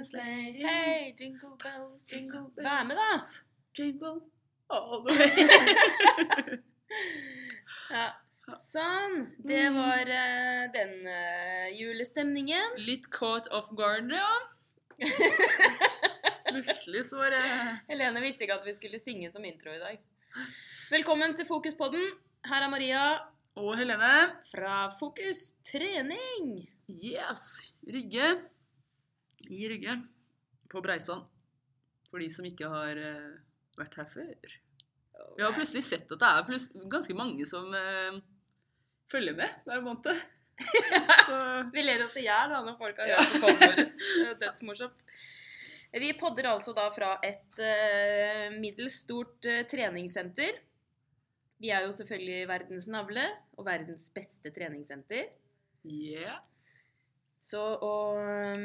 open sleigh. Hey, jingle bells, jingle bells. Vær med, da! Jingle all the way. Ja. Sånn. Det var uh, den uh, julestemningen. Litt caught off guard, ja. Plutselig så var det Helene visste ikke at vi skulle synge som intro i dag. Velkommen til Fokuspodden. Her er Maria Og Helene. fra Fokus trening. Yes! Rygge. I Rygge. På Breisan. For de som ikke har eh, vært her før. Vi har plutselig sett at det er ganske mange som uh, følger med hver måned. Så Vi ler oss i hjel når folk har Ja. hørt på podden vår. Dødsmorsomt. Vi podder altså da fra et uh, middels stort uh, treningssenter. Vi er jo selvfølgelig verdens navle og verdens beste treningssenter. yeah. Så, og,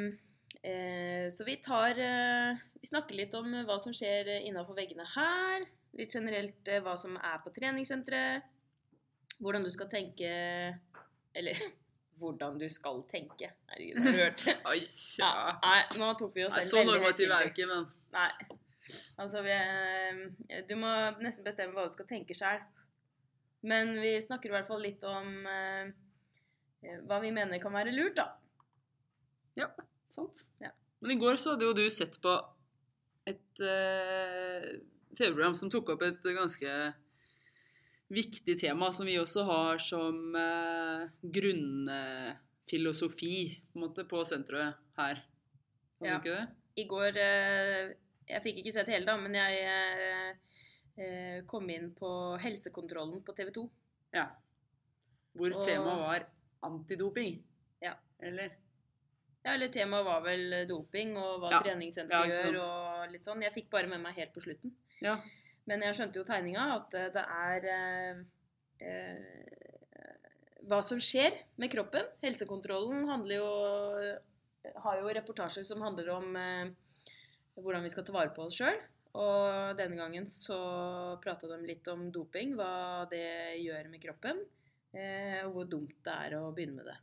så vi tar eh, Vi snakker litt om hva som skjer innafor veggene her. Litt generelt eh, hva som er på treningssenteret. Hvordan du skal tenke Eller hvordan du skal tenke. Herregud, har du hørt? Ai, Ja, ja. nei, nå tok vi oss selv så normativ er jeg ikke, men Nei. Altså, vi, eh, du må nesten bestemme hva du skal tenke sjøl. Men vi snakker i hvert fall litt om eh, hva vi mener kan være lurt, da. Sant. Ja. Men i går så hadde jo du sett på et uh, TV-program som tok opp et ganske viktig tema, som vi også har som uh, grunnfilosofi på, en måte, på senteret her. Hadde Ja. du ikke det? I går uh, Jeg fikk ikke sett hele, da, men jeg kom inn på helsekontrollen på TV 2. Ja. Hvor Og- temaet var antidoping. Ja. Eller? Ja, eller temaet var vel doping og hva Ja. treningssenteret Ja, gjør og litt sånn. Jeg fikk bare med meg helt på slutten. Ja. Men jeg skjønte jo tegninga at eh, det er eh, eh, hva som skjer med kroppen. Helsekontrollen handler jo har jo reportasjer som handler om eh, hvordan vi skal ta vare på oss sjøl. Og denne gangen så prata de litt om doping, hva det gjør med kroppen. Eh, og hvor dumt det er å begynne med det.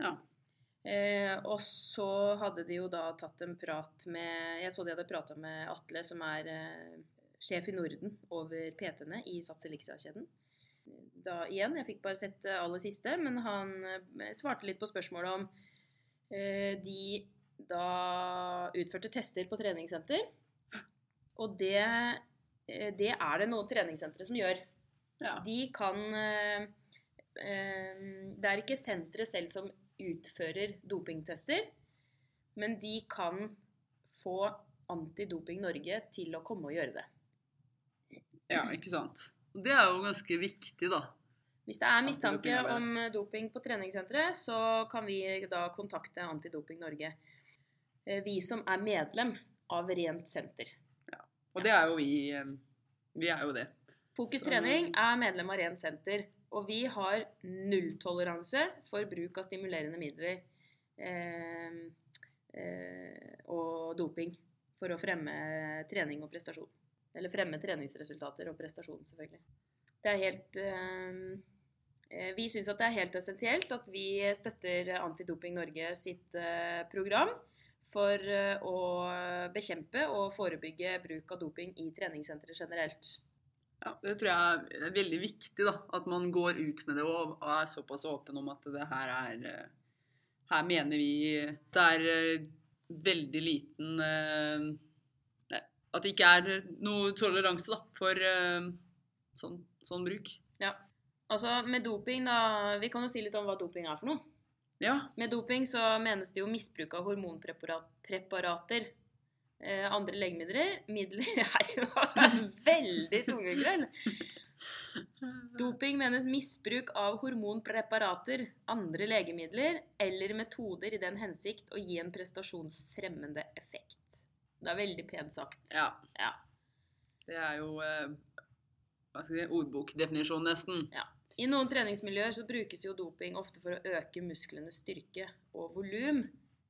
Ja. Eh, og så hadde de jo da tatt en prat med Jeg så de hadde prata med Atle, som er eh, sjef i Norden over PT-ene i Sats Elixia-kjeden. Da igjen, jeg fikk bare sett det aller siste, men han eh, svarte litt på spørsmålet om eh, de da utførte tester på treningssenter. Og det, eh, det er det noen treningssentre som gjør. ja. De kan eh, eh, Det er ikke senteret selv som utfører dopingtester, men de kan få Antidoping Norge til å komme og gjøre det. ja, ikke sant. Det er jo ganske viktig, da. Hvis det er mistanke om eh, doping på treningssenteret, så kan vi da kontakte Antidoping Norge. Eh, Vi som er medlem av Rent senter. Og det er jo vi. eh, Vi er jo det. Fokus trening er medlem av Rent senter, og vi har nulltoleranse for bruk av stimulerende midler eh, eh, og doping for å fremme trening og prestasjon. Eller fremme treningsresultater og prestasjon, selvfølgelig. Det er helt eh, eh, Vi syns at det er helt essensielt at vi støtter Antidoping Norge sitt eh, program for eh, å bekjempe og forebygge bruk av doping i treningssentre generelt. Ja, Det tror jeg er veldig viktig, da. At man går ut med det og er såpass åpen om at det her er eh, Her mener vi det er eh, veldig liten eh, At det ikke er noe toleranse da, for sånn, sånn bruk. Altså, med doping, da Vi kan jo si litt om hva doping er for noe. Ja. Med doping så menes det jo misbruk av hormonpreparater. Eh, andre legemidler midler, Nei, veldig veldig tungekrøll. Doping menes misbruk av hormonpreparater, andre legemidler eller metoder i den hensikt å gi en prestasjonsfremmende effekt. Det er veldig pent sagt. ja. Ja. Det er jo eh, hva skal jeg si, ordbokdefinisjon, nesten. Ja. I noen treningsmiljøer så brukes jo doping ofte for å øke musklenes styrke og volum.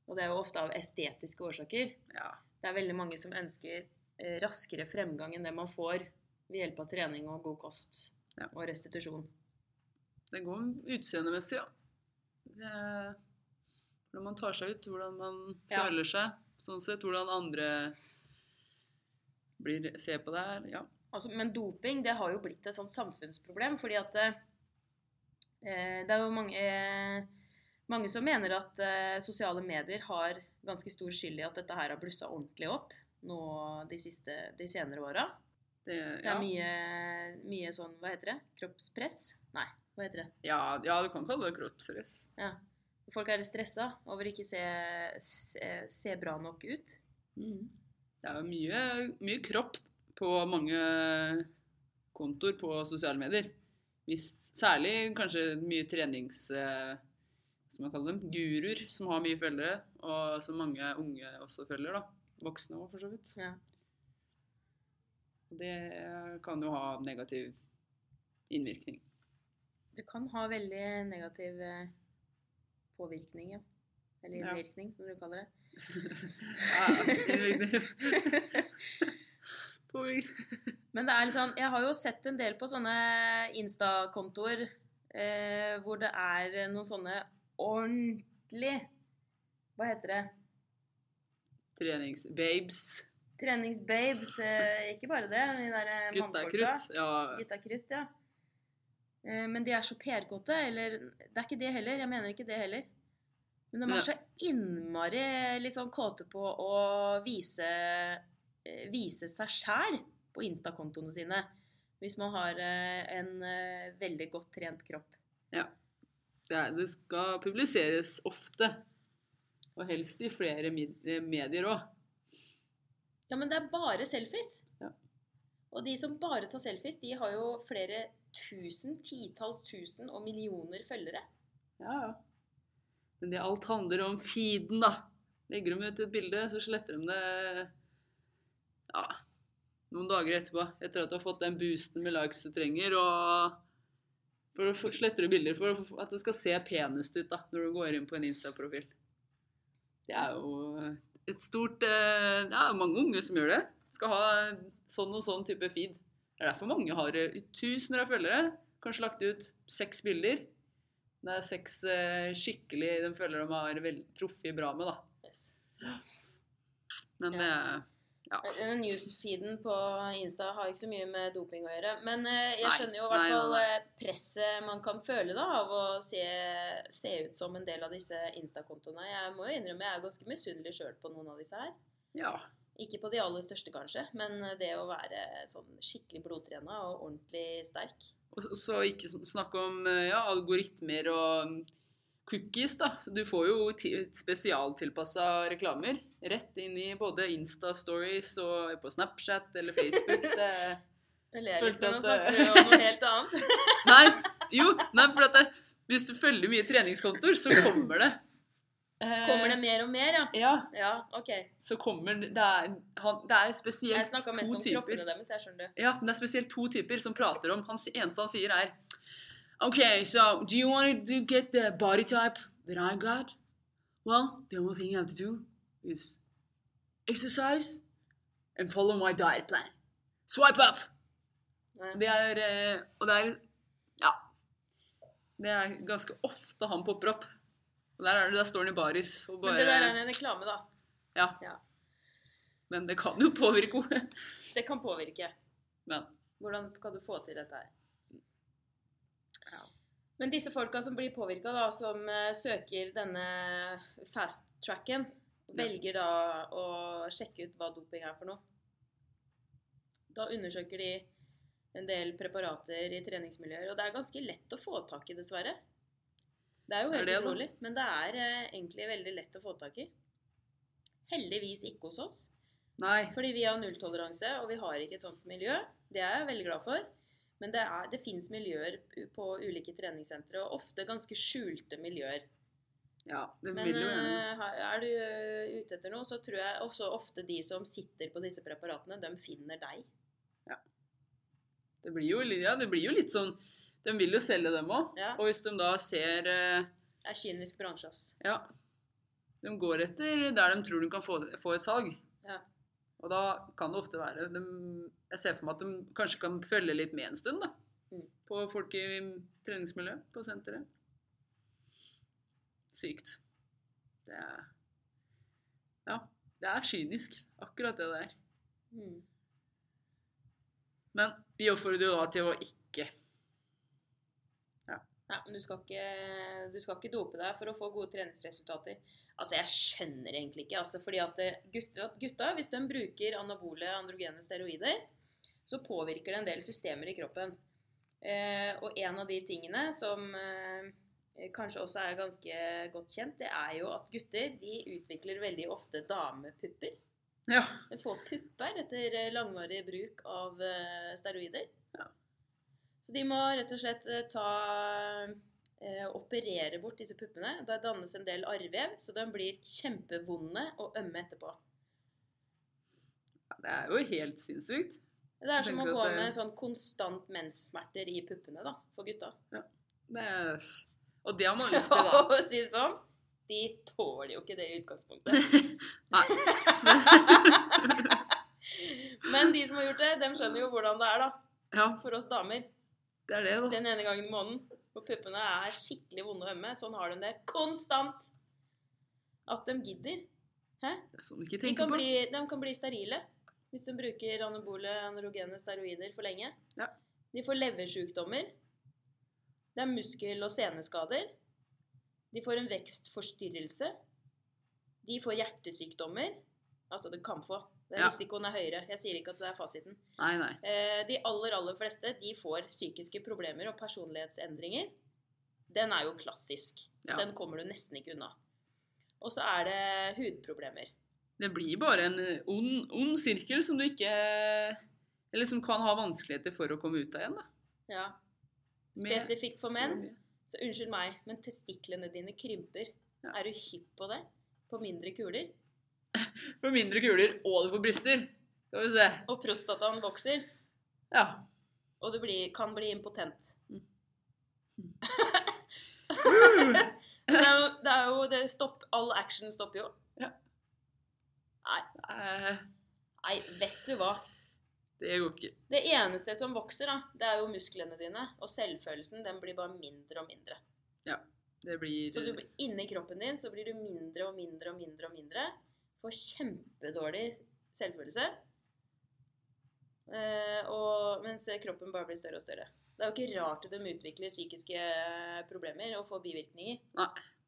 Og det er jo ofte av estetiske årsaker. Ja. Det er veldig mange som ønsker eh, raskere fremgang enn det man får ved hjelp av trening og god kost Ja. og restitusjon. Det går utseendemessig, ja. Hvordan man tar seg ut, hvordan man Ja. føler seg. Sånn sett, hvordan andre blir, ser på deg. Ja. Altså, men doping det har jo blitt et sånt samfunnsproblem, fordi at eh, det er jo mange, eh, mange som mener at eh, sosiale medier har ganske stor skyld i at dette her har blussa ordentlig opp nå de, siste, de senere åra. Det, Det er mye, mye sånn, hva heter det, kroppspress? Nei, hva heter det? Ja, ja, du kan kalle det kroppsstress. Ja. Folk er litt stressa over ikke se, se, se bra nok ut. Det er jo mye, mye kropp på mange kontor på sosiale medier. Hvis, særlig kanskje mye trenings... eh, Hva jeg man kalle dem? Guruer som har mye følgere, og som mange unge også følger. da. Voksne òg, for så vidt. Ja. Det kan jo ha negativ innvirkning. Det kan ha veldig negativ eh, påvirkning, ja. Eller Ja. innvirkning, som du kaller det. Ja, innvirkning. Påvirkning. Men det er litt sånn Jeg har jo sett en del på sånne Insta-kontoer eh, hvor det er noen sånne ordentlig Hva heter det? Treningsbabes. Treningsbabes. Eh, ikke bare det. De der eh, mannfolka. Ja, Gutta krutt, ja. Eh, men de er så PR-kåte. Eller det er ikke det heller. Jeg mener ikke det heller. Men de er så innmari liksom kåte på å vise, vise seg sjæl på Insta-kontoene sine. Hvis man har en veldig godt trent kropp. Det, er, det skal publiseres ofte. Og helst i flere eh, medier òg. Ja, men det er bare selfies. Ja. Og de som bare tar selfies, de har jo flere tusen, titalls tusen og millioner følgere. Ja, ja. Men det alt handler om feeden, da. Legger de ut et bilde, så sletter de det ja, noen dager etterpå. Etter at du har fått den boosten med likes du trenger. Og for å slette sletter du bilder for at det skal se penest ut da, når du går inn på en Insta-profil. Det er jo et stort eh, Det er mange unge som gjør det. Skal ha sånn og sånn type feed. Det er derfor mange har eh, tusener av følgere. Kanskje lagt ut seks bilder. Det er seks eh, skikkelig de føler de har truffet bra med, da. Men det er ja. Newsfeeden på Insta har ikke så mye med doping å gjøre. Men eh, jeg skjønner jo i hvert fall eh, presset man kan føle da, av å se, se ut som en del av disse Insta-kontoene. Jeg må jo innrømme jeg er ganske misunnelig sjøl på noen av disse her. ja. Ikke på de aller største, kanskje, men det å være sånn skikkelig blodtrena og ordentlig sterk. Og så- så ikke snakk om eh, ja, algoritmer og mm, cookies, da. Så du får jo ti- spesialtilpassa reklamer rett inn i både Insta-stories og på Snapchat eller Facebook. Det Jeg ler litt, men nå snakker vi om noe helt annet. Nei, jo, nei, for det, hvis du følger mye treningskontoer, så kommer det. Kommer det mer og mer, ja? Ja, Ja, OK. så kommer det Det er, han, det er Jeg spesielt snakka mest om om kroppene typer. deres, jeg skjønner det. Ja, det er spesielt to typer som prater om Hans eneste han sier, er Okay, so do you want to get the body type that I got? Well, the only thing you have to do is exercise and follow my diet plan. Swipe up! Det er eh, Og det er Ja. Det er ganske ofte han popper opp. Og der, er det, der står han i baris og Men det der er en reklame, da. Ja. Ja. Men det kan jo påvirke henne. Det kan påvirke. Men Hvordan skal du få til dette her? Men disse folka som blir påvirka, som eh, søker denne fast-tracken, velger da å sjekke ut hva doping er for noe. Da undersøker de en del preparater i treningsmiljøer, og det er ganske lett å få tak i, dessverre. Det er jo Er helt da? utrolig, men det er eh, egentlig veldig lett å få tak i. Heldigvis ikke hos oss. nei. Fordi vi har nulltoleranse, og vi har ikke et sånt miljø. Det er jeg veldig glad for. Men det, er, det fins miljøer på ulike treningssentre, og ofte ganske skjulte miljøer. Ja, det Men vil gjerne eh, er du eh, ute etter noe, så tror jeg også ofte de som sitter på disse preparatene, de finner deg. Det blir jo, ja, det blir jo litt sånn De vil jo selge dem òg. Ja. Og hvis de da ser eh, Det er kynisk bransje, ass. Ja. De går etter der de tror de kan få, få et salg. Ja. Og da kan det ofte være de, Jeg ser for meg at de kanskje kan følge litt med en stund, da. Mm. På folk i treningsmiljøet på senteret. Sykt. Det er Ja. Det er kynisk, akkurat det der. Mm. Men vi oppfordrer jo da til å ikke Nei, men du skal, ikke, du skal ikke dope deg for å få gode treningsresultater. Altså, jeg skjønner egentlig ikke. Altså, fordi at eh, gutta, gutta, hvis de bruker anabole androgene steroider, så påvirker det en del systemer i kroppen. Eh, og en av de tingene som eh, kanskje også er ganske godt kjent, det er jo at gutter de utvikler veldig ofte damepupper. Ja. De får pupper etter langvarig bruk av eh, steroider. Ja. Så de må rett og slett eh, ta eh, Operere bort disse puppene. Da dannes en del arrvev, så de blir kjempevonde og ømme etterpå. Ja, Det er jo helt sinnssykt. Det er som å gå det- med sånn konstant menssmerter i puppene da, for gutta. Det er, og det har man lyst til, da. Å si sånn, de tåler jo ikke det i utgangspunktet. Nei. Men de som har gjort det, de skjønner jo hvordan det er da, Ja, for oss damer. Det er det, da. Den ene gangen i måneden. Og puppene er skikkelig vonde og ømme. Sånn har de det konstant. At de gidder. Det er sånn vi ikke De tenker kan, på. bli, de kan bli sterile hvis de bruker anabole anerogene steroider for lenge. Ja. De får leversykdommer. Det er muskel- og seneskader. De får en vekstforstyrrelse. De får hjertesykdommer. Altså, det kan få. Det- Ja. Risikoen er høyere. Jeg sier ikke at det er fasiten. Nei, nei. Eh, De aller, aller fleste de får psykiske problemer og personlighetsendringer. Den er jo klassisk. Så Ja. Den kommer du nesten ikke unna. Og så er det hudproblemer. Det blir bare en eh, ond, ond sirkel som du ikke Eller som kan ha vanskeligheter for å komme ut av igjen, da. Ja. Spesifikt for menn. Så unnskyld meg, men testiklene dine krymper. Ja. Er du hypp på det? På mindre kuler? For mindre kuler, og du får bryster. Skal vi se. Og prostataen vokser, Ja. og du blir, kan bli impotent. Mm. det er jo, det er jo det stopp, All action stopper jo. Ja. Nei, vet du hva? det går ikke. Det eneste som vokser, da, det er jo musklene dine. Og selvfølelsen den blir bare mindre og mindre. Det blir Så du, inni kroppen din så blir du mindre og mindre og mindre og mindre. Får kjempedårlig selvfølelse. Eh, og, mens kroppen bare blir større og større. Det er jo ikke rart at de utvikler psykiske problemer og får bivirkninger.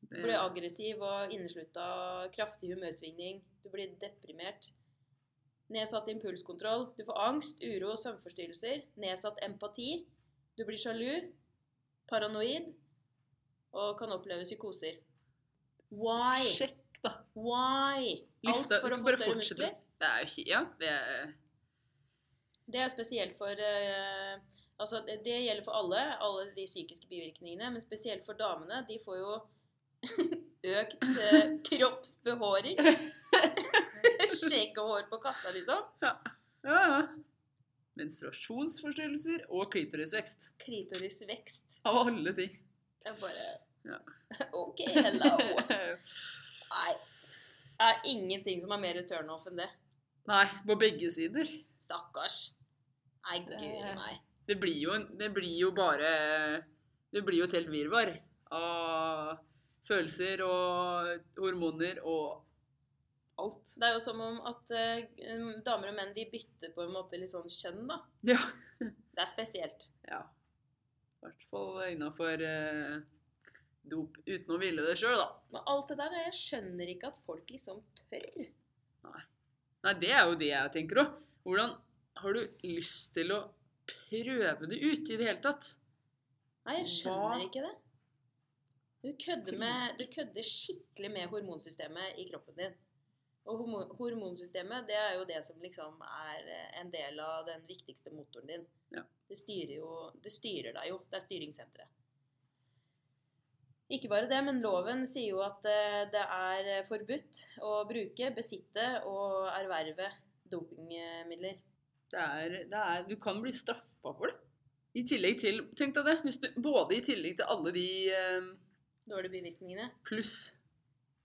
Du det, blir aggressiv og inneslutta, kraftig humørsvingning. Du blir deprimert. Nedsatt impulskontroll. Du får angst, uro og søvnforstyrrelser. Nedsatt empati. Du blir sjalu. Paranoid. Og kan oppleve psykoser. Why? Da. Why? Alt for å få større muskler? Det er jo ikke Ja, det er Det er spesielt for uh, Altså, det, det gjelder for alle, alle de psykiske bivirkningene, men spesielt for damene. De får jo økt uh, kroppsbehåring. Skjegg og hår på kassa, liksom. Ja, ja. Menstruasjonsforstyrrelser og klitorisvekst. Klitorisvekst. Av alle ting. Det er bare Ja. OK, hello. Nei. Det er ingenting som er mer turnoff enn det. Nei, på begge sider. Stakkars. Nei, guri meg. Det blir jo, det blir jo bare Det blir jo et helt virvar av følelser og hormoner og alt. Det er jo som om at uh, damer og menn de bytter på en måte litt sånn kjønn, da. Ja. Det er spesielt. ja. I hvert fall innafor eh, dop uten å ville det sjøl, da. Men alt det der, jeg skjønner ikke at folk liksom tør. Nei, det er jo det jeg tenker òg. Hvordan har du lyst til å prøve det ut i det hele tatt? Nei, jeg skjønner Hva? ikke det. Du kødder, med, du kødder skikkelig med hormonsystemet i kroppen din. Og hormonsystemet, det er jo det som liksom er eh, en del av den viktigste motoren din. Ja. Det styrer jo Det styrer deg jo. Det er styringssenteret. Ikke bare det, men loven sier jo at eh, det er forbudt å bruke, besitte og erverve dopingmidler. Det er, det er, du kan bli straffa for det. I tillegg til Tenk deg det. Hvis du, både i tillegg til alle de eh, Dårlige bivirkningene. pluss,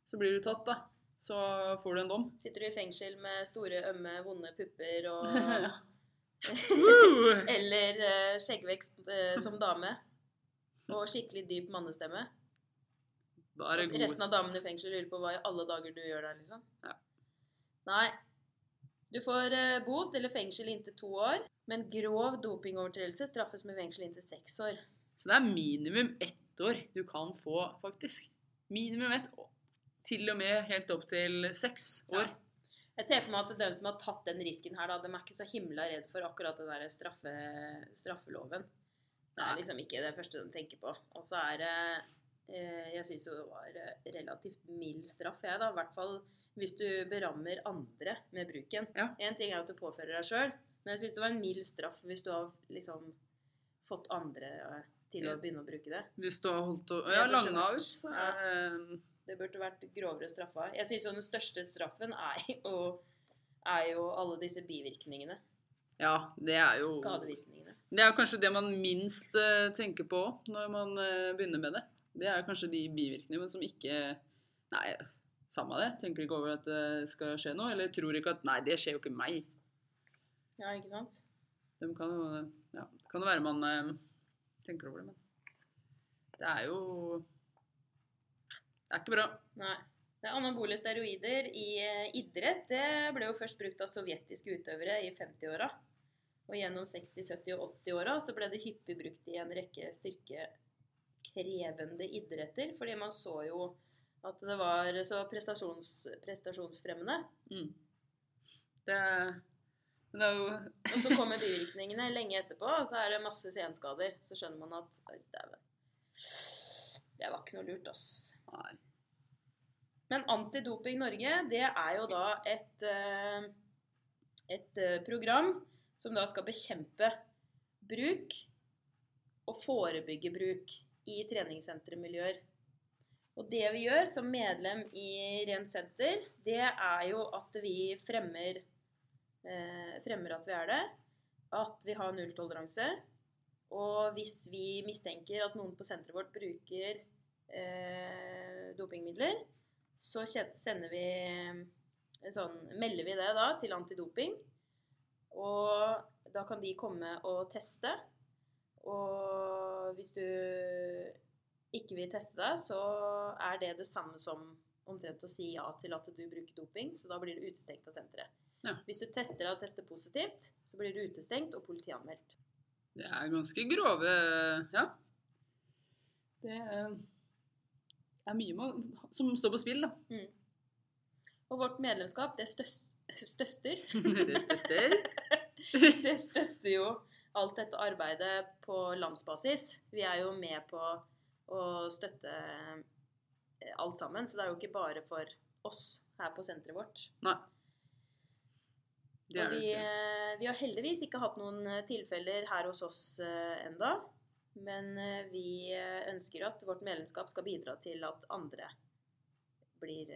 så blir du tatt, da. Så får du en dom. Sitter du i fengsel med store, ømme, vonde pupper og Eller eh, skjeggvekst eh, som dame. Og skikkelig dyp mannestemme. Det god Resten av damene i fengsel lurer på hva i alle dager du gjør der, liksom. Ja. Nei. Du får eh, bot eller fengsel inntil to år, men grov dopingovertredelse straffes med fengsel inntil seks år. Så det er minimum ett år du kan få, faktisk. Minimum ett år. Til og med helt opp til seks år. Ja. Jeg ser for meg at de som har tatt den risken her, da, de er ikke så himla redd for akkurat den der straffe, straffeloven. Det er liksom ikke det første de tenker på. Og så er det eh, Jeg syns jo det var eh, relativt mild straff, jeg, da. I hvert fall hvis du berammer andre med bruken. Ja. En ting er at du påfører deg sjøl, men jeg syns det var en mild straff hvis du har liksom fått andre eh, til Ja. å begynne å bruke det. Hvis du har holdt å Ja, langa ut, så er det Det burde vært grovere straffa. Jeg syns den største straffen er jo, er jo alle disse bivirkningene. Ja, det er jo Skadevirkningene. Det er kanskje det man minst eh, tenker på når man eh, begynner med det. Det er kanskje de bivirkningene som ikke Nei, samme det. Tenker ikke over at det skal skje noe. Eller tror ikke at Nei, det skjer jo ikke meg. Ja, ikke sant? Det kan jo ja, det kan jo være man eh, tenker over det, men det er jo Det er ikke bra. Nei. Det Anabole steroider i eh, idrett det ble jo først brukt av sovjetiske utøvere i 50-åra. Og gjennom 60-, 70- og 80-åra så ble det hyppig brukt i en rekke styrkekrevende idretter. Fordi man så jo at det var så prestasjons, prestasjonsfremmende. Mm. Det, det er jo Og så kommer bivirkningene lenge etterpå, og så er det masse senskader. Så skjønner man at dæven. Det var ikke noe lurt, ass. Nei. Men Antidoping Norge, det er jo da et, eh, et eh, program som da skal bekjempe bruk og forebygge bruk i treningssentermiljøer. Og det vi gjør som medlem i Rent senter, det er jo at vi fremmer, eh, fremmer at vi er det. At vi har nulltoleranse. Og hvis vi mistenker at noen på senteret vårt bruker eh, dopingmidler, så sender vi en sånn, melder vi det da til antidoping. Og da kan de komme og teste. Og hvis du ikke vil teste deg, så er det det samme som omtrent å si ja til at du bruker doping, så da blir du utestengt av senteret. Ja. Hvis du tester deg og tester positivt, så blir du utestengt og politianmeldt. Det er ganske grove Ja. Det er, mye som står på spill, da. Mm. Og vårt medlemskap, det støs- støster Det støster. Det støtter jo alt dette arbeidet på landsbasis. Vi er jo med på å støtte eh, alt sammen, så det er jo ikke bare for oss her på senteret vårt. Nei. Det er det vi, ikke. eh, vi har heldigvis ikke hatt noen eh, tilfeller her hos oss enda. Men vi ønsker at vårt medlemskap skal bidra til at andre blir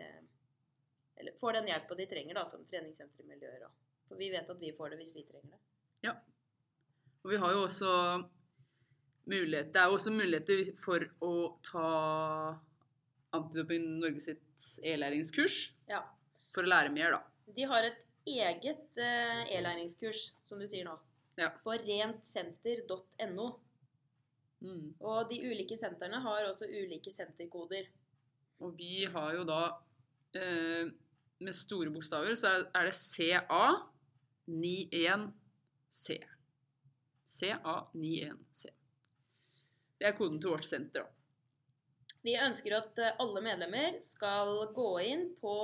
Eller får den hjelpa de trenger, da, som treningssentermiljøer. For vi vet at vi får det hvis vi trenger det. Og vi har jo også mulighet Det er jo også muligheter for å ta Antidoping Norge sitt e-læringskurs Ja. for å lære mer, da. De har et eget eh, e-læringskurs, som du sier nå, Ja. på rentsenter.no. Mm. Og de ulike sentrene har også ulike senterkoder. Og vi har jo da eh, Med store bokstaver så er- er det CA91C. CA91C. Det er koden til vårt senter. Vi ønsker at eh, alle medlemmer skal gå inn på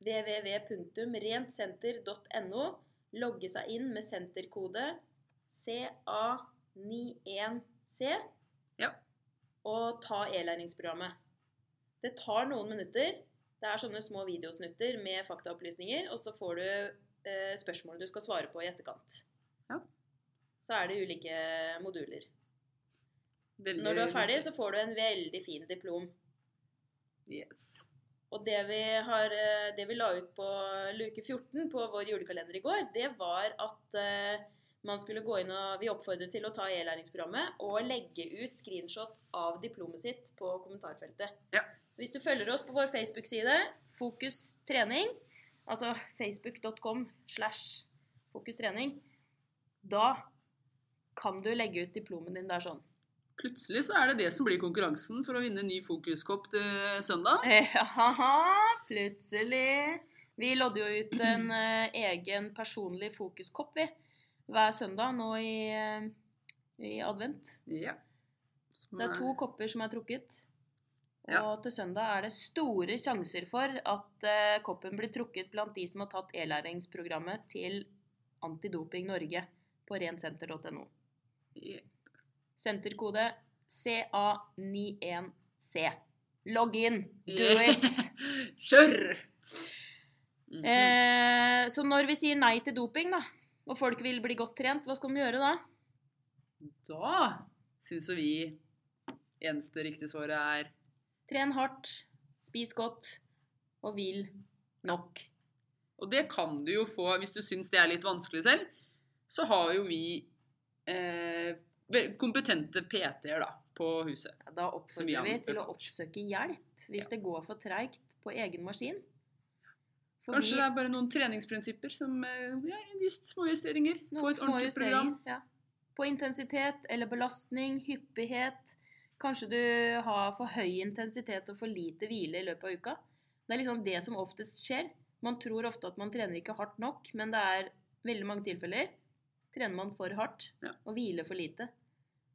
www.rentsenter.no, logge seg inn med senterkode CA91C Ja. og ta e-læringsprogrammet. Det tar noen minutter. Det er sånne små videosnutter med faktaopplysninger, og så får du eh, spørsmål du skal svare på i etterkant. Så er det ulike moduler. Veldig Når du er ferdig, så får du en veldig fin diplom. Yes. Og det vi, har, eh, det vi la ut på luke 14 på vår julekalender i går, det var at eh, man skulle gå inn og Vi oppfordret til å ta e-læringsprogrammet og legge ut screenshot av diplomet sitt på kommentarfeltet. Ja. Så hvis du følger oss på vår Facebook-side, Fokus trening, altså facebook.com slash fokustrening, da kan du legge ut diplomen din der sånn. Plutselig så er det det som blir konkurransen for å vinne ny fokuskopp til søndag. Ja, plutselig. Vi lodder jo ut en eh, egen personlig fokuskopp, vi. Hver søndag nå i, eh, i advent. Ja. Som Det er to kopper som er trukket. Og til søndag er det store sjanser for at uh, koppen blir trukket blant de som har tatt e-læringsprogrammet til Antidoping Norge på rensenter.no. Senterkode CA91C. Logg inn. Do it! Kjør! Mhm. Eh, så når vi sier nei til doping, da, og folk vil bli godt trent, hva skal de gjøre da? Da syns jo vi eneste riktige svaret er Tren hardt, spis godt og hvil nok. Og det kan du jo få hvis du syns det er litt vanskelig selv. Så har jo vi eh, kompetente PT-er da, på huset. Ja, da oppfordrer vi til å oppsøke hjelp hvis det går for treigt på egen maskin. Fordi, Kanskje det er bare noen treningsprinsipper som eh, ja, just småjusteringer. Få et ordentlig program. Ja. På intensitet eller belastning, hyppighet. Kanskje du har for høy intensitet og for lite hvile i løpet av uka. Det er liksom det som oftest skjer. Man tror ofte at man trener ikke hardt nok, men det er veldig mange tilfeller trener man for hardt Ja. og hviler for lite.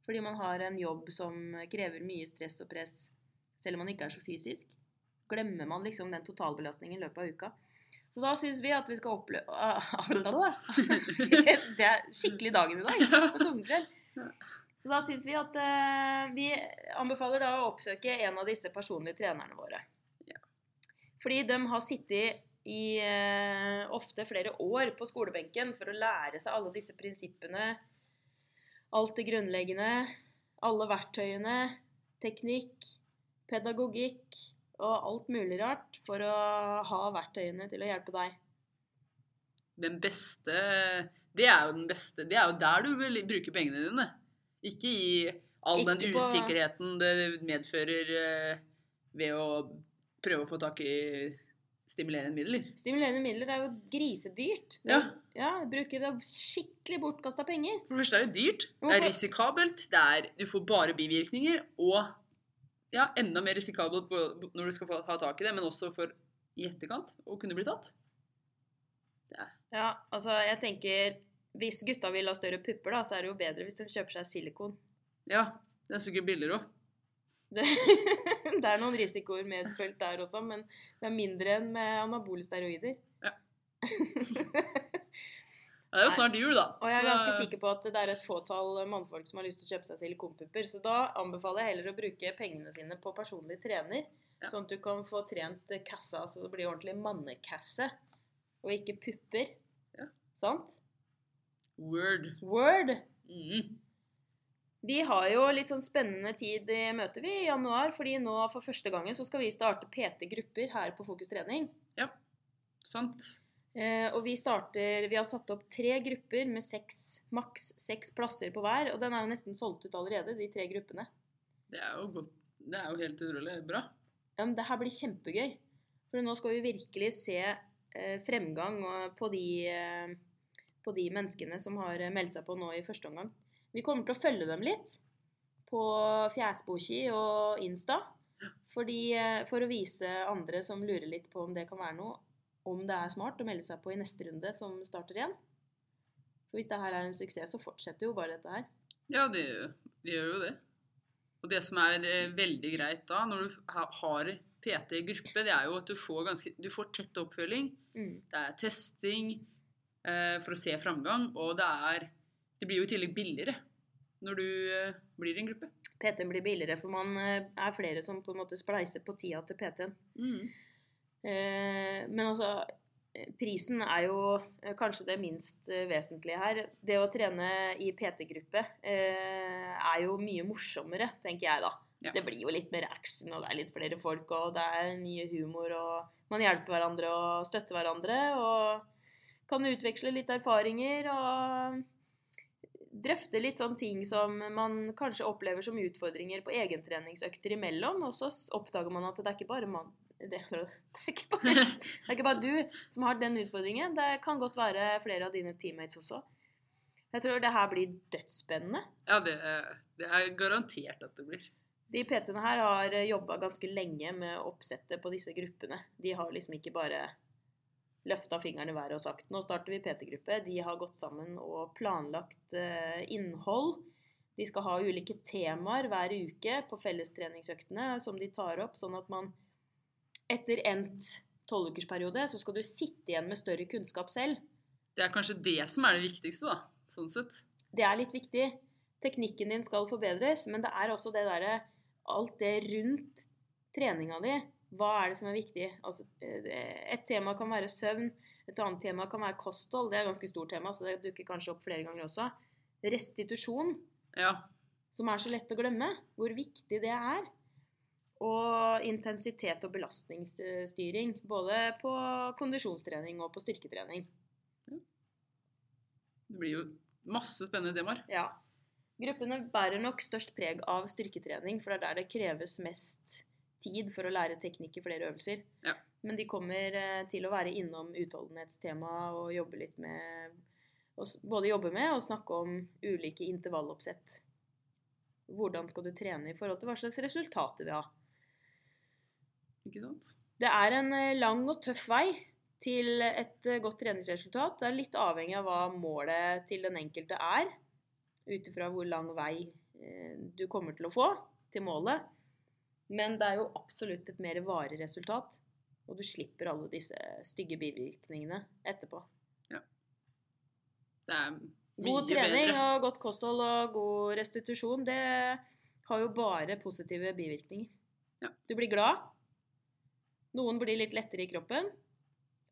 Fordi man har en jobb som krever mye stress og press, selv om man ikke er så fysisk. Glemmer man liksom den totalbelastningen i løpet av uka. Så da syns vi at vi skal oppleve Det er skikkelig dagen i dag. på. Ja. Så da syns vi at eh, vi anbefaler da å oppsøke en av disse personlige trenerne våre. Fordi de har sittet i eh, ofte flere år på skolebenken for å lære seg alle disse prinsippene. Alt det grunnleggende. Alle verktøyene. Teknikk. Pedagogikk. Og alt mulig rart for å ha verktøyene til å hjelpe deg. Den beste Det er jo den beste. Det er jo der du vil bruke pengene dine. Ikke i all den Ikke på- usikkerheten det medfører eh, ved å prøve å få tak i stimulerende midler. Stimulerende midler er jo grisedyrt. Ja. ja bruker det skikkelig bortkasta penger. For det første er det dyrt, det er risikabelt, det er, du får bare bivirkninger, og ja, enda mer risikabelt når du skal få ha tak i det, men også for i etterkant å kunne bli tatt. Ja, altså jeg tenker Hvis gutta vil ha større pupper, da, så er det jo bedre hvis de kjøper seg silikon. Ja, det er sikkert billigere òg. Det, det er noen risikoer medfølt der også, men det er mindre enn med anabole steroider. Det er jo snart jul, da. Og jeg er ganske sikker på at det er et fåtall mannfolk som har lyst til å kjøpe seg silikonpupper. Så da anbefaler jeg heller å bruke pengene sine på personlig trener. Ja. Sånn at du kan få trent kassa så det blir ordentlig mannekasse, og ikke pupper. Ja. Sant? Word. Word! Mm. Vi har jo litt sånn spennende tid i møte vi i januar, fordi nå for første gangen så skal vi starte PT-grupper her på Fokus Trening. Sant. Eh, og vi starter Vi har satt opp tre grupper med seks, maks seks plasser på hver, og den er jo nesten solgt ut allerede, de tre gruppene. Det er jo godt. Det er jo helt utrolig bra. Ja, men det her blir kjempegøy. For nå skal vi virkelig se eh, fremgang på de, eh, på de menneskene som har meldt seg på nå i første omgang. Vi kommer til å følge dem litt på Fjæsboki og Insta. Fordi, eh, for å vise andre som lurer litt på om det kan være noe, om det er smart å melde seg på i neste runde som starter igjen. For hvis det her er en suksess, så fortsetter jo bare dette her. Ja, det, gjør- det gjør jo det. Og det som er eh, veldig greit da, når du har PT i gruppe, det er jo at du får, ganske, du får tett oppfølging. Mm. Det er testing eh, for å se framgang, og det er Det blir jo i tillegg billigere når du eh, blir i en gruppe. PT-en blir billigere, for man eh, er flere som på en måte spleiser på tida til PT-en. Eh, men altså Prisen er jo kanskje det minst vesentlige her. Det å trene i PT-gruppe er jo mye morsommere, tenker jeg da. Ja. Det blir jo litt mer action, og det er litt flere folk, og det er mye humor, og man hjelper hverandre og støtter hverandre, og kan utveksle litt erfaringer, og drøfte litt sånne ting som man kanskje opplever som utfordringer på egentreningsøkter imellom, og så oppdager man at det er ikke bare man det, det, er ikke bare, det er ikke bare du som har den utfordringen. Det kan godt være flere av dine teammates også. Jeg tror det her blir dødsspennende. Ja, det, det er garantert at det blir. De PT-ene her har jobba ganske lenge med oppsettet på disse gruppene. De har liksom ikke bare løfta fingeren i været og sagt 'nå starter vi PT-gruppe'. De har gått sammen og planlagt eh, innhold. De skal ha ulike temaer hver uke på fellestreningsøktene som de tar opp, sånn at man etter endt tolvukersperiode så skal du sitte igjen med større kunnskap selv. Det er kanskje det som er det viktigste, da. Sånn sett. Det er litt viktig. Teknikken din skal forbedres, men det er også det derre Alt det rundt treninga di. Hva er det som er viktig? Altså, eh, et tema kan være søvn. Et annet tema kan være kosthold. Det er et ganske stort tema, så det dukker kanskje opp flere ganger også. Restitusjon, Ja. som er så lett å glemme. Hvor viktig det er. Og intensitet og belastningsstyring. Både på kondisjonstrening og på styrketrening. Det blir jo masse spennende temaer. Ja. Gruppene bærer nok størst preg av styrketrening, for det er der det kreves mest tid for å lære teknikk i flere øvelser. Ja. Men de kommer eh, til å være innom utholdenhetstema og jobbe litt med Både jobbe med og snakke om ulike intervalloppsett. Hvordan skal du trene i forhold til hva slags resultat du vil ha. Ikke sant? Det er en eh, lang og tøff vei til et eh, godt treningsresultat. Det er litt avhengig av hva målet til den enkelte er, ut ifra hvor lang vei du kommer til å få til målet. Men det er jo absolutt et mer varig resultat, og du slipper alle disse stygge bivirkningene etterpå. Det er mye God trening bedre. og godt kosthold og god restitusjon, det har jo bare positive bivirkninger. Ja. Du blir glad. Noen blir litt lettere i kroppen.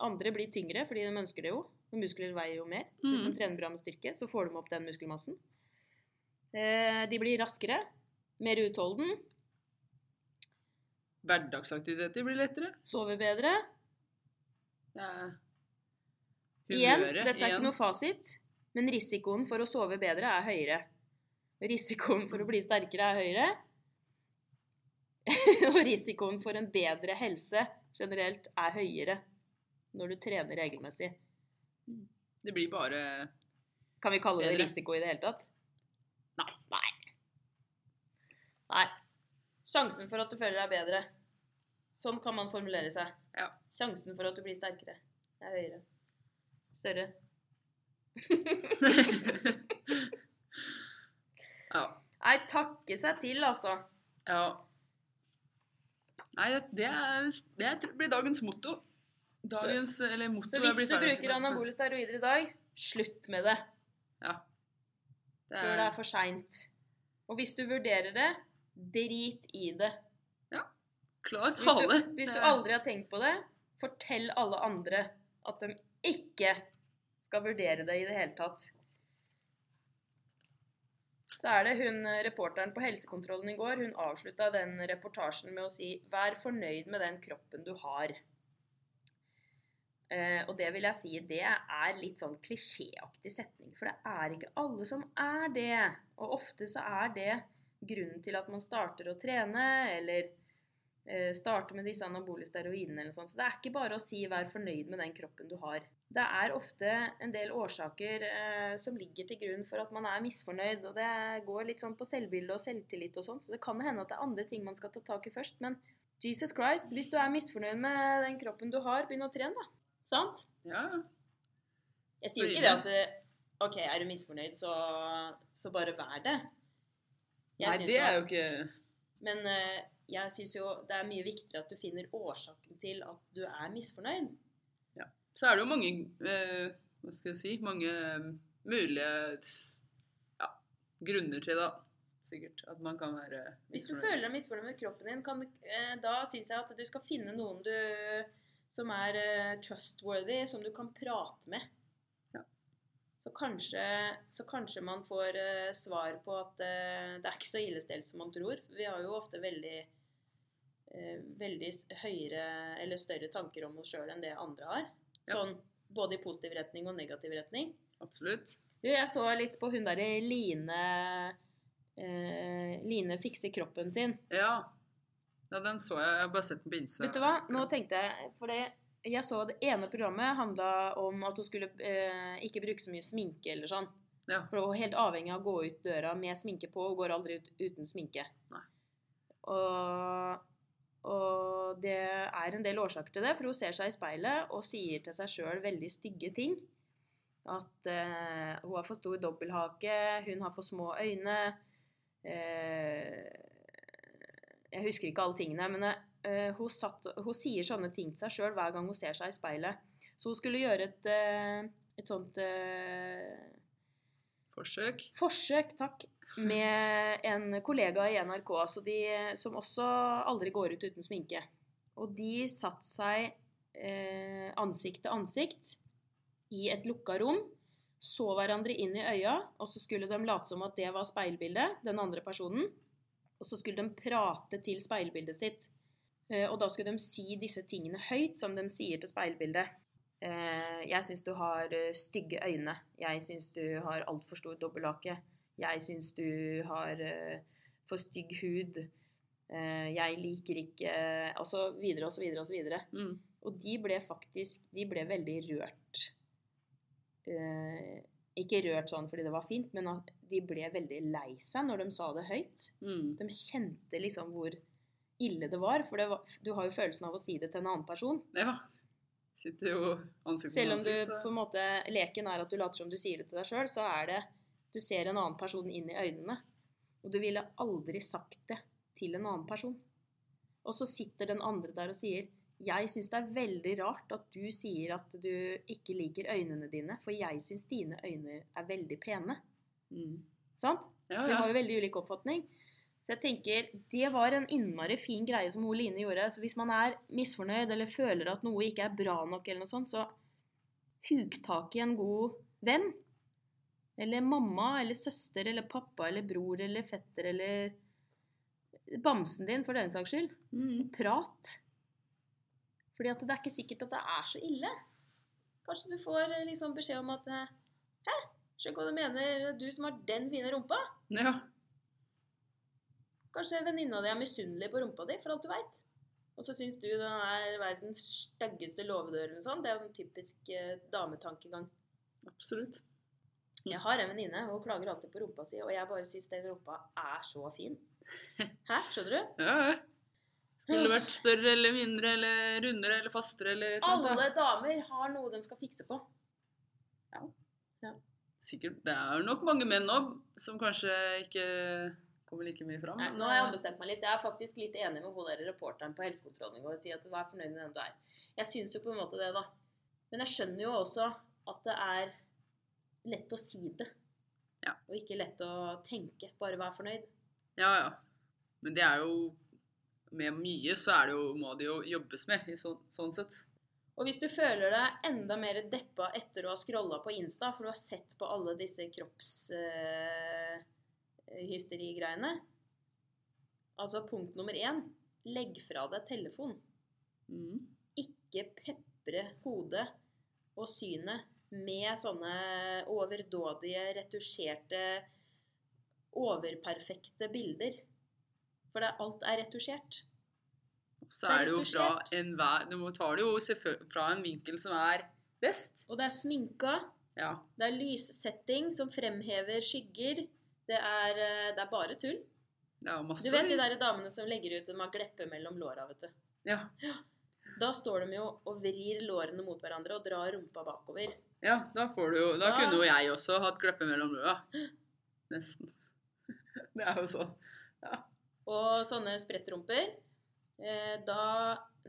Andre blir tyngre fordi de ønsker det jo. Og muskler veier jo mer. Så hvis de Mhm. trener bra med styrke, så får de opp den muskelmassen. Eh, De blir raskere, mer utholden, Hverdagsaktiviteter blir lettere. sover bedre. Ja. Humøret, Igjen, dette er igjen. ikke noe fasit, men risikoen for å sove bedre er høyere. Risikoen for å bli sterkere er høyere. og risikoen for en bedre helse generelt er høyere når du trener regelmessig. Det blir bare Kan vi kalle det Bedre. risiko i det hele tatt? Nei. Nei. Nei. Sjansen for at du føler deg bedre. Sånn kan man formulere seg. Ja. Sjansen for at du blir sterkere, er høyere. Større. Ja. Nei, takke seg til, altså. ja. Nei, det, er, det er, blir dagens motto. Dagens, eller motto Så er hvis du ferdig, bruker så- anabole steroider i dag, slutt med det Ja. Det før det er for seint. Og hvis du vurderer det, drit i det. Klar Hvis du, hvis du aldri har tenkt på det, fortell alle andre at de ikke skal vurdere det i det hele tatt. Så er det hun eh, reporteren på helsekontrollen i går, hun avslutta den reportasjen med å si 'vær fornøyd med den kroppen du har'. Eh, og det vil jeg si, det er litt sånn klisjéaktig setning, for det er ikke alle som er det. Og ofte så er det grunnen til at man starter å trene, eller eh, starter med disse anabole steroidene eller sånt. Så det er ikke bare å si 'vær fornøyd med den kroppen du har'. Det er ofte en del årsaker eh, som ligger til grunn for at man er misfornøyd, og det går litt sånn på selvbilde og selvtillit og sånn, så det kan hende at det er andre ting man skal ta tak i først, men Jesus Christ, hvis du er misfornøyd med den kroppen du har, begynn å trene, da. Sant? Ja. Jeg sier jo ikke det at eh, OK, er du misfornøyd, så, så bare vær det. Jeg Nei, det er jo ikke Men eh, jeg syns jo det er mye viktigere at du finner årsaken til at du er misfornøyd. Ja. Så er det jo mange eh, Hva skal jeg si Mange eh, mulige ja, grunner til det, sikkert. At man kan være misfornøyd. Hvis du føler deg misfornøyd med kroppen din, kan, eh, da syns jeg at du skal finne noen du som er eh, trustworthy, som du kan prate med. Så kanskje, så kanskje man får uh, svar på at uh, det er ikke så illestelt som man tror. Vi har jo ofte veldig uh, veldig høyere eller større tanker om oss sjøl enn det andre har. Ja. Sånn både i positiv retning og negativ retning. Absolutt. Du, jeg så litt på hun derre Line Line fikser kroppen sin. Ja. ja, den så jeg. Jeg har bare sett den på Insta. Vet du hva? Nå tenkte jeg For det, jeg så det ene programmet handla om at hun skulle eh, ikke bruke så mye sminke eller sånn. Ja. For hun er helt avhengig av å gå ut døra med sminke på, Hun går aldri ut uten sminke. Og, og det er en del årsaker til det, for hun ser seg i speilet og sier til seg sjøl veldig stygge ting. At eh, hun har for stor dobbelthake, hun har for små øyne. Eh, jeg husker ikke alle tingene, men eh, hun, satt, hun sier sånne ting til seg sjøl hver gang hun ser seg i speilet. Så hun skulle gjøre et, eh, et sånt eh, Forsøk. forsøk, takk, med en kollega i NRK så de, som også aldri går ut uten sminke. Og de satte seg eh, ansikt til ansikt i et lukka rom, så hverandre inn i øya, og så skulle de late som at det var speilbildet, den andre personen. Og så skulle de prate til speilbildet sitt. Eh, og da skulle de si disse tingene høyt, som de sier til speilbildet. Eh, jeg syns du har eh, stygge øyne. Jeg syns du har altfor stor dobbeltlake. Jeg syns du har for stygg hud. Jeg liker ikke Og så videre og så videre og så videre. Mm. Og de ble faktisk De ble veldig rørt. Ikke rørt sånn fordi det var fint, men at de ble veldig lei seg når de sa det høyt. Mm. De kjente liksom hvor ille det var. For det var, du har jo følelsen av å si det til en annen person. Ja. Sitter jo ansikt Selv om du så på en måte Leken er at du later som du sier det til deg sjøl, så er det Du ser en annen person inn i øynene. Og du ville aldri sagt det til en annen person. Og så sitter den andre der og sier Jeg syns det er veldig rart at du sier at du ikke liker øynene dine, for jeg syns dine øyne er veldig pene. mm. Sant? Ja, For vi har jo veldig ulik oppfatning. Så jeg tenker, Det var en innmari fin greie som Oline Line gjorde. Så hvis man er misfornøyd eller føler at noe ikke er bra nok, eller noe sånt, så huk tak i en god venn. Eller mamma eller søster eller pappa eller bror eller fetter eller bamsen din, for den saks skyld. Mm. Prat. Fordi at det er ikke sikkert at det er så ille. Kanskje du får eh, liksom beskjed om at eh, Hæ, skjønner hva du mener, du som har den fine rumpa. ja. Kanskje venninna di er misunnelig på rumpa di, for alt du veit. Og så syns du den er verdens styggeste låvedør sånt. Det er jo sånn typisk eh, dametankegang. Absolutt. Jeg har en venninne, og hun klager alltid på rumpa si, og jeg bare syns den rumpa er så fin. Hæ, skjønner du? Ja, ja. Skulle det vært større eller mindre eller rundere eller fastere eller sånt, Alle damer har noe de skal fikse på. Ja. Sikkert. Det er nok mange menn nå som kanskje ikke kommer like mye fram. Nei, nå har jeg eh, ombestemt meg litt. Jeg er faktisk litt enig med hun der reporteren på helsekontrollen i går sier at du er fornøyd med den du er. Jeg syns jo på en måte det, da. Men jeg skjønner jo også at det er lett å si det. Ja. Og ikke lett å tenke. Bare vær fornøyd. Ja, ja. Men det er jo Med mye så er det jo, må det jo jobbes med, i så, sånn sett. Og hvis du føler deg enda mer deppa etter å ha scrolla på Insta, for du har sett på alle disse kroppshysterigreiene Altså punkt nummer én legg fra deg telefon. Mm. Ikke pepre hodet og synet med sånne overdådige, retusjerte, overperfekte bilder. For det, alt er retusjert. Så er er det jo fra enhver Du må ta det jo fra en vinkel som er best. Og det er sminka. Ja. Det er lyssetting som fremhever skygger. Det er, eh, det er bare tull. Er masse Du vet de der damene som legger ut med gleppe mellom låra, vet du. Ja. Da står de jo og vrir lårene mot hverandre og drar rumpa bakover. ja, da får du jo Da da kunne jo jeg også hatt gleppe mellom låra. Nesten. Det er jo så. Og sånne sprettrumper, eh, da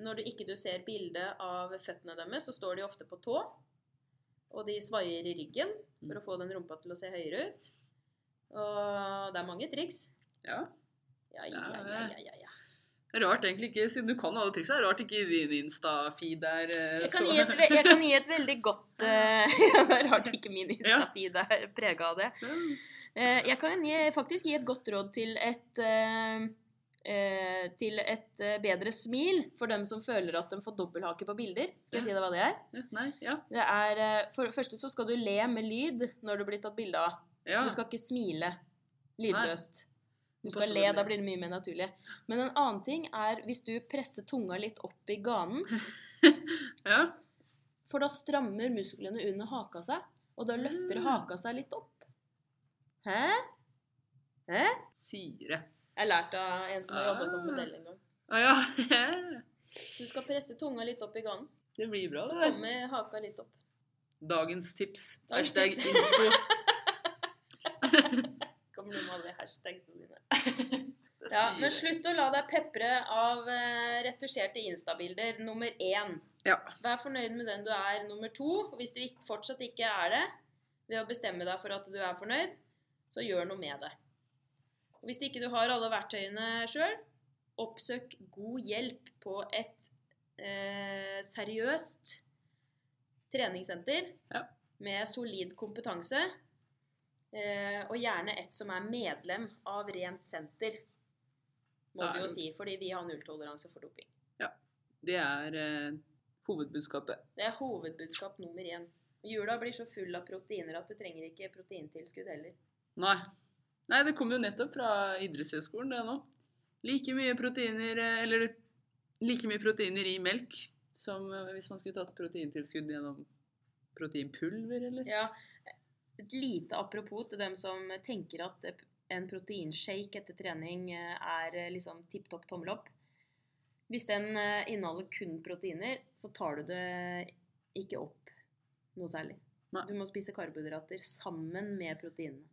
når du ikke du ser bilde av føttene deres, så står de ofte på tå. Og de svaier i ryggen for å få den rumpa til å se høyere ut. Og det er mange triks. Ja. Ja, ja, ja, ja, ja. Det er Rart egentlig ikke, siden du kan alle triksa, rart ikke din Insta-feed er eh, Jeg kan, gi et, jeg kan gi et veldig godt uh, rart ikke min Insta-feed er prega av det. Eh, Jeg kan gi, faktisk gi et godt råd til et eh, til et bedre smil for dem som føler at de får dobbelthake på bilder. Skal jeg si deg hva det er? Nei, ja. Det er For det første så skal du le med lyd når du blir tatt bilde av. ja. Du skal ikke smile lydløst. Du skal le, da blir det mye mer naturlig. Men en annen ting er hvis du presser tunga litt opp i ganen, ja. for da strammer musklene under haka seg, og da løfter Mm. haka seg litt opp. Hæ? Hæ? Syre. Jeg lærte av en som har jobba som Ah. modell en gang. Ah, ja. Du skal presse tunga litt opp i ganen, Det blir bra, så kommer haka litt opp. Dagens tips. Dagens Hashtag tips. inspo. Med alle hashtagsene dine. Ja, men slutt å la deg pepre av retusjerte retusjerte instabilder nummer én. Ja. Vær fornøyd med den du er nummer to. Og hvis du ikke, fortsatt ikke er det, ved å bestemme deg for at du er fornøyd, så gjør noe med det. Og hvis ikke du har alle verktøyene sjøl, oppsøk god hjelp på et eh, seriøst treningssenter Ja. med solid kompetanse. Eh, og gjerne et som er medlem av rent senter, må vi jo si, fordi vi har nulltoleranse for doping. Ja. Det er eh, hovedbudskapet. Det er hovedbudskap nummer én. Jula blir så full av proteiner at du trenger ikke proteintilskudd heller. Nei. Nei, det kommer jo nettopp fra idrettshøyskolen, det nå. Like mye proteiner, eh, eller like mye proteiner i melk som eh, hvis man skulle tatt proteintilskudd gjennom proteinpulver, eller? Ja, et lite apropos til dem som tenker at en proteinshake etter trening eh, er eh, liksom tipp topp tommel opp. Hvis den eh, inneholder kun proteiner, så tar du det ikke opp noe særlig. Nei. Du må spise karbohydrater sammen med proteinene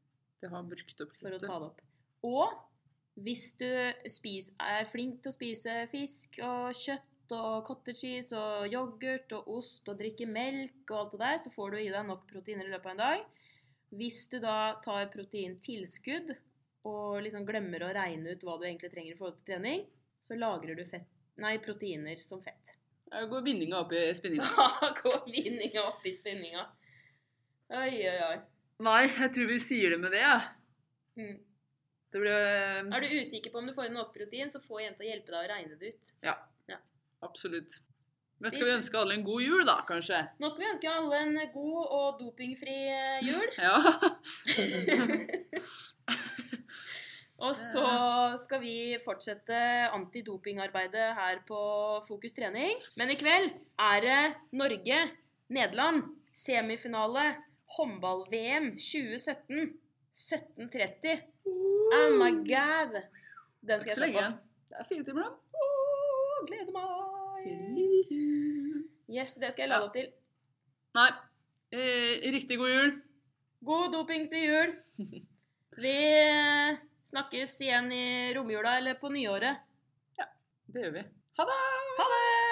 Det har brukt opp for å ta det opp. Og hvis du er flink til å spise fisk og kjøtt og cottage cheese og yoghurt og ost og drikke melk og alt det der, så får du i deg nok proteiner i løpet av en dag. Hvis du da tar proteintilskudd og liksom glemmer å regne ut hva du egentlig trenger i forhold til trening, så lagrer du fett, nei, proteiner som fett. Da går vinninga opp i spinninga. Ja, går vinninga opp i spinninga. Oi, oi, oi. Nei, jeg tror vi sier det med det, jeg. Mm. Det blir eh, Er du usikker på om du får i nok protein, så får jenta hjelpe deg å regne det ut. Absolutt. Men skal vi ønske alle en god jul, da, kanskje? Nå skal vi ønske alle en god og dopingfri eh, jul. Ja. Og så skal vi fortsette antidopingarbeidet her på Fokus trening. Men i kveld er det Norge-Nederland semifinale håndball-VM 2017. 17.30. Oh my god! Den skal jeg se på. Det er fire timer, da. Oh, gleder meg! Yes, det skal jeg lade opp til. Nei. Eh, riktig god jul. God dopingfri jul. Vi eh, snakkes igjen i romjula eller på nyåret. Ja, Det gjør vi. Ha det! Ha det!